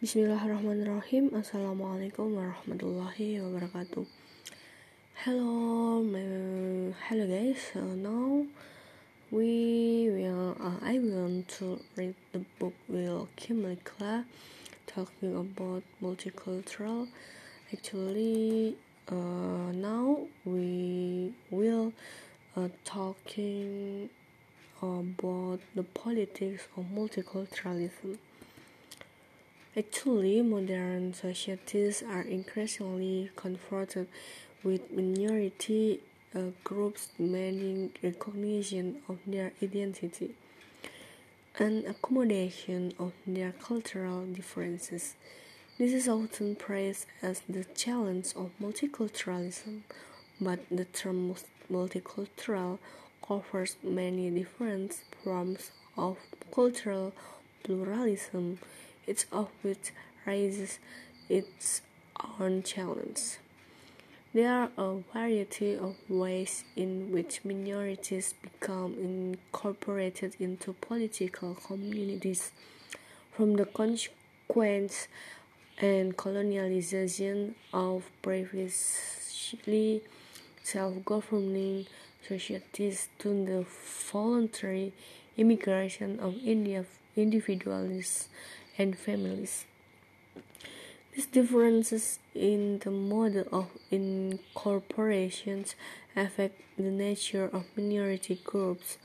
Bismillahirrahmanirrahim. Assalamualaikum warahmatullahi wabarakatuh. Hello, my, hello guys. So now we will. Uh, I want to read the book Will Kymlicka talking about multicultural. Actually, uh, now we will uh, talking about the politics of multiculturalism. Actually, modern societies are increasingly confronted with minority uh, groups demanding recognition of their identity and accommodation of their cultural differences. This is often praised as the challenge of multiculturalism, but the term multicultural covers many different forms of cultural pluralism, each of which raises its own challenge. There are a variety of ways in which minorities become incorporated into political communities, from the consequence and colonialization of previously self-governing societies to the voluntary immigration of India individuals and families. These differences in the model of incorporations affect the nature of minority groups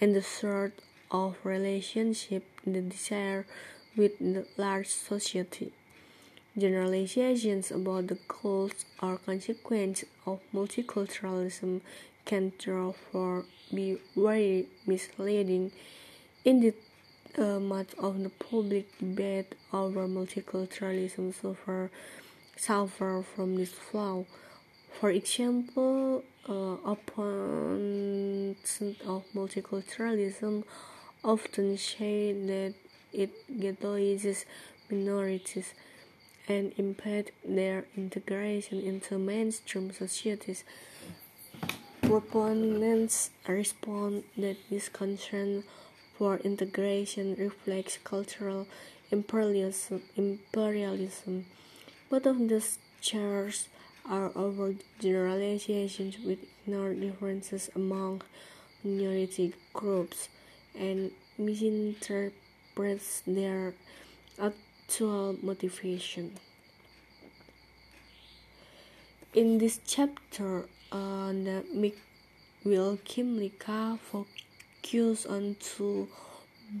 and the sort of relationship they desire with the large society. Generalizations about the goals or consequences of multiculturalism can therefore be very misleading. Indeed, uh, much of the public debate over multiculturalism suffer, suffer from this flaw. For example, uh, opponents of multiculturalism often say that it ghettoizes minorities and impede their integration into mainstream societies. Proponents respond that this concern for integration reflects cultural imperialism. imperialism. Both of these chairs are overgeneralizations which ignore differences among minority groups and misinterprets their actual motivation. In this chapter, uh, the Will Kymlicka focus on two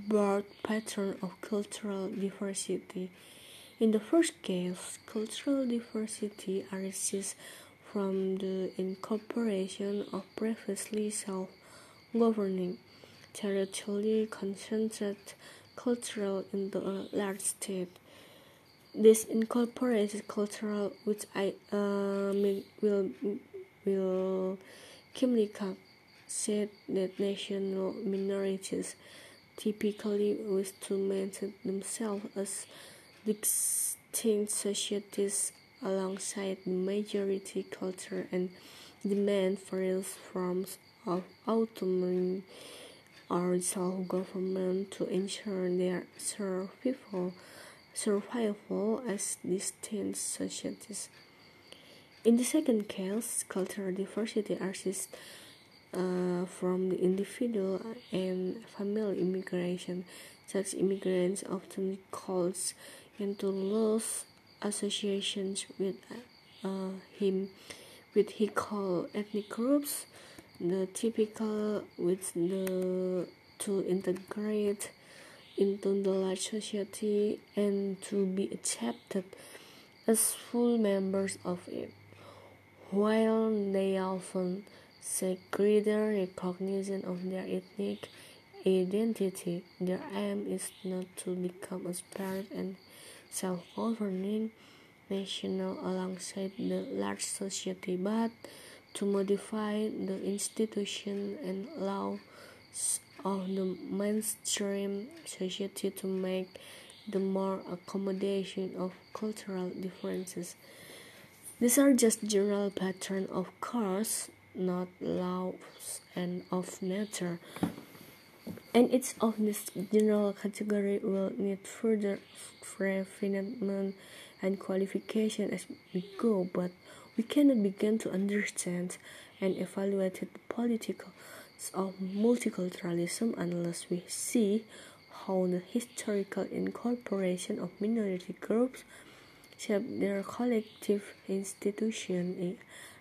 broad pattern of cultural diversity. In the first case, cultural diversity arises from the incorporation of previously self-governing, territorially concentrated cultural into a large state. This incorporated cultural, which I uh, will will Kymlicka said that national minorities typically wish to maintain themselves as distinct societies alongside the majority culture and demand various forms of autonomy or self-government to ensure their survival, survival as distinct societies. In the second case, cultural diversity arises uh, from the individual and family immigration. Such immigrants often calls into loose associations with uh, him, with he called ethnic groups, the typical with the to integrate into the large society and to be accepted as full members of it. While they often seek greater recognition of their ethnic identity, their aim is not to become a separate and self-governing national alongside the large society, but to modify the institution and laws of the mainstream society to make the more accommodation of cultural differences. These are just general patterns, of course, not laws and of nature. and each of these general category will need further refinement and qualification as we go, but we cannot begin to understand and evaluate the politics of multiculturalism unless we see how the historical incorporation of minority groups shape their collective institution,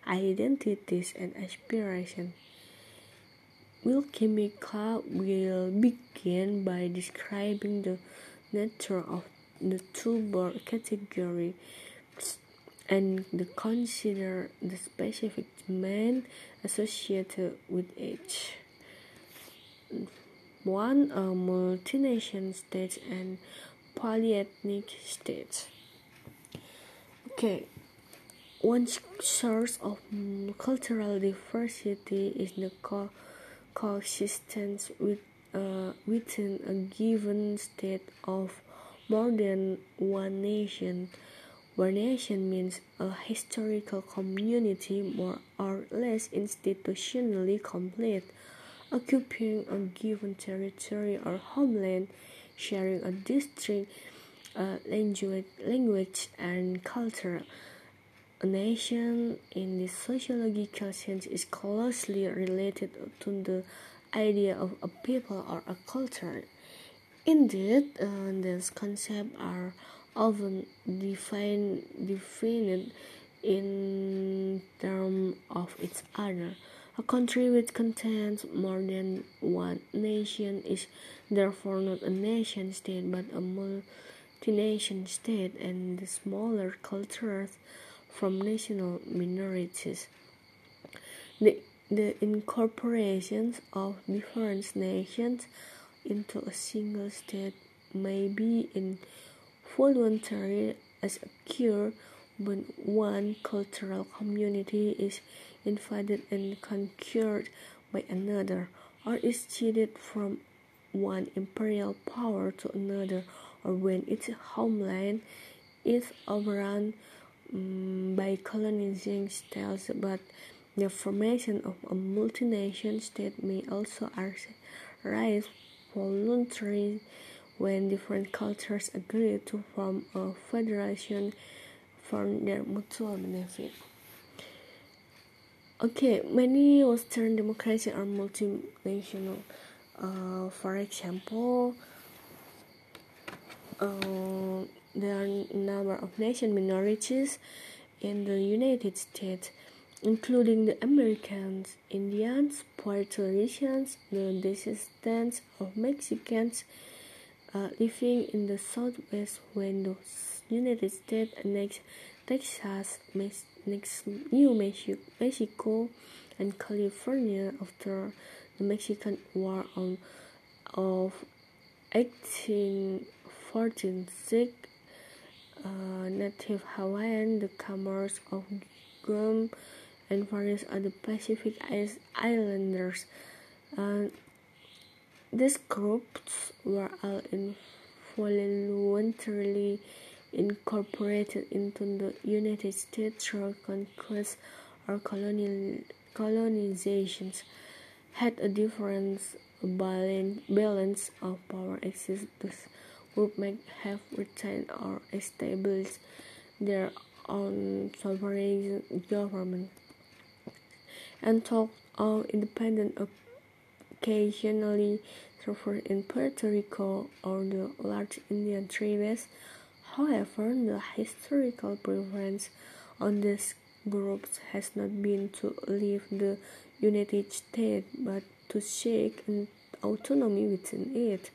identities, and aspirations. Will Kymlicka will begin by describing the nature of the two broad categories and consider the specific demand associated with each. One, a multinational state and polyethnic state. Okay, one source of cultural diversity is the co- coexistence with, uh, within a given state of more than one nation. One nation means a historical community more or less institutionally complete, occupying a given territory or homeland, sharing a distinct language, language and culture. A nation, in the sociological sense, is closely related to the idea of a people or a culture. Indeed, uh, these concepts are often defined defined in terms of its other. A country which contains more than one nation is therefore not a nation state but a multi-nation state and the smaller cultures from national minorities. The, the incorporations of different nations into a single state may be involuntary as a cure when one cultural community is invaded and conquered by another, or is cheated from one imperial power to another, or when its homeland is overrun um, by colonizing styles. But the formation of a multinational state may also arise voluntarily when different cultures agree to form a federation for their mutual benefit. Okay, many Western democracies are multinational. Uh, for example, uh, there are a number of nation minorities in the United States, including the Americans, Indians, Puerto Ricans, the descendants of Mexicans, uh, living in the southwest when the United States annexed Texas, New Mexico, and California after the Mexican War on, of 1846. Uh, native Hawaiian, the Chamorros of Guam, and various other Pacific Islanders. Uh, these groups were all involuntarily incorporated into the United States through conquest or colonial, colonizations, had a different balance of power exists. May have retained or established their own sovereign government and talk of independent occasionally suffered in Puerto Rico or the large Indian tribes. However, the historical preference on these groups has not been to leave the United States but to seek autonomy within it.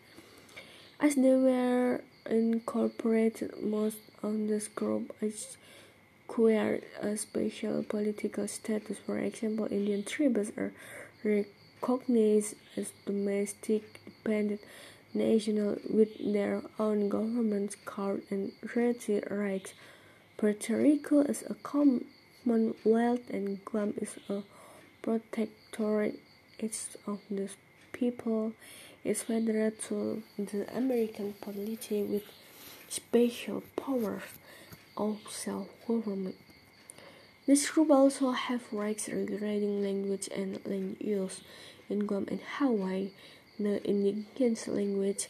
As they were incorporated, most of this group acquired a special political status. For example, Indian tribes are recognized as domestic dependent national with their own government card and treaty rights. Puerto Rico is a commonwealth and Guam is a protectorate. Each of these people is federal to the American polity with special powers of self-government. This group also have rights regarding language and land use. In Guam and Hawaii, the indigenous language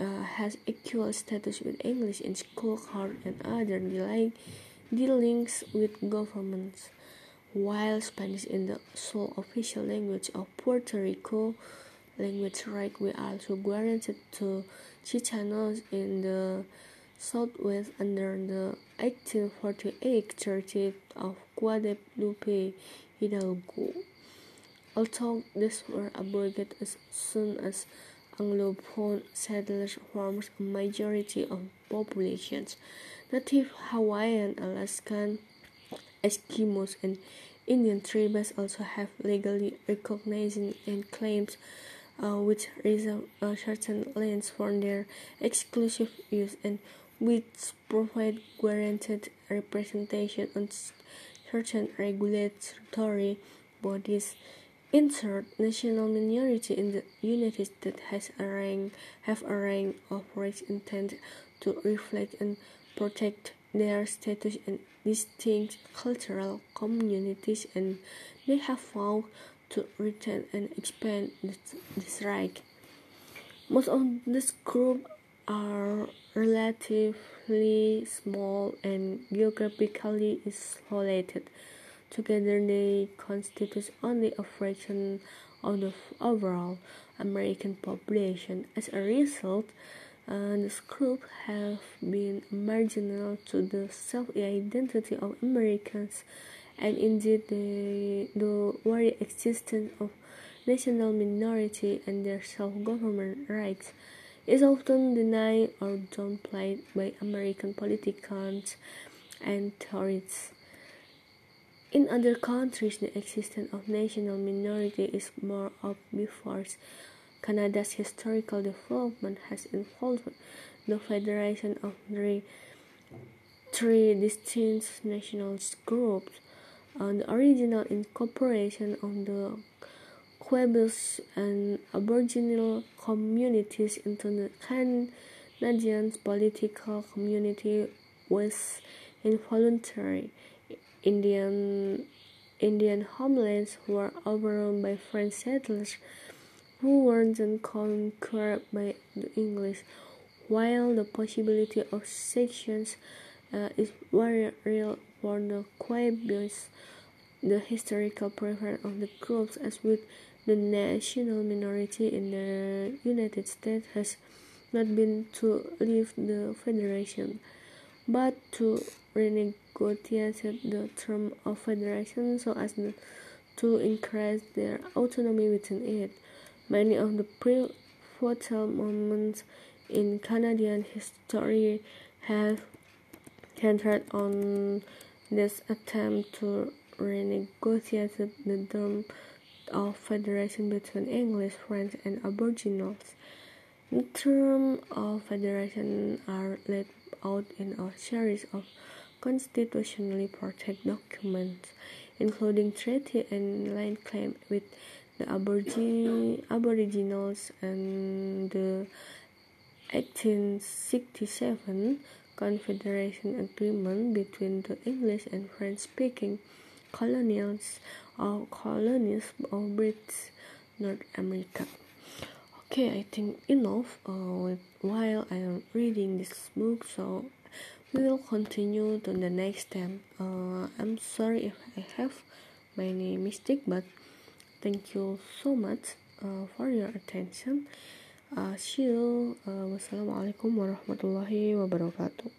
uh, has equal status with English in school, court, and other dealings with governments, while Spanish is the sole official language of Puerto Rico. Language rights were also granted to Chicanos in the Southwest under the 1848 Treaty of Guadalupe Hidalgo. Although these were abrogated as soon as Anglophone settlers formed a majority of populations, native Hawaiian, Alaskan, Eskimos, and Indian tribes also have legally recognized and claims uh, which reserve uh, certain lands for their exclusive use and which provide guaranteed representation on certain regulatory bodies. Insert national minority in the United States has a rank, have a rank of rights intended to reflect and protect their status and distinct cultural communities, and they have vowed to retain and expand this, this right. Most of these groups are relatively small and geographically isolated. Together, they constitute only a fraction of the overall American population. As a result, uh, this group have been marginal to the self-identity of Americans, and indeed the, the very existence of national minority and their self-government rights is often denied or downplayed by American politicians and theorists. In other countries, the existence of national minority is more of obvious. Canada's historical development has involved the federation of three, three distinct national groups, and the original incorporation of the Quebecers and Aboriginal communities into the Canadian political community was involuntary. Indian Indian homelands were overrun by French settlers who were then conquered by the English. While the possibility of secession uh, is very real for the Quebecers, the historical preference of the groups as with the national minority in the United States has not been to leave the Federation, but to renegotiate the term of federation so as to increase their autonomy within it. Many of the pivotal moments in Canadian history have centered on this attempt to renegotiate the term of federation between English, French, and Aboriginals. The terms of federation are laid out in a series of constitutionally protected documents, including treaty and land claim with the Aboriginals and the 1867 Confederation Agreement between the English and French-speaking colonials or colonies of British North America. Okay, I think enough uh, while I am reading this book, so we will continue to the next time uh, i'm sorry if i have many mistake but thank you so much uh, for your attention uh, see you uh, wassalamualaikum warahmatullahi wabarakatuh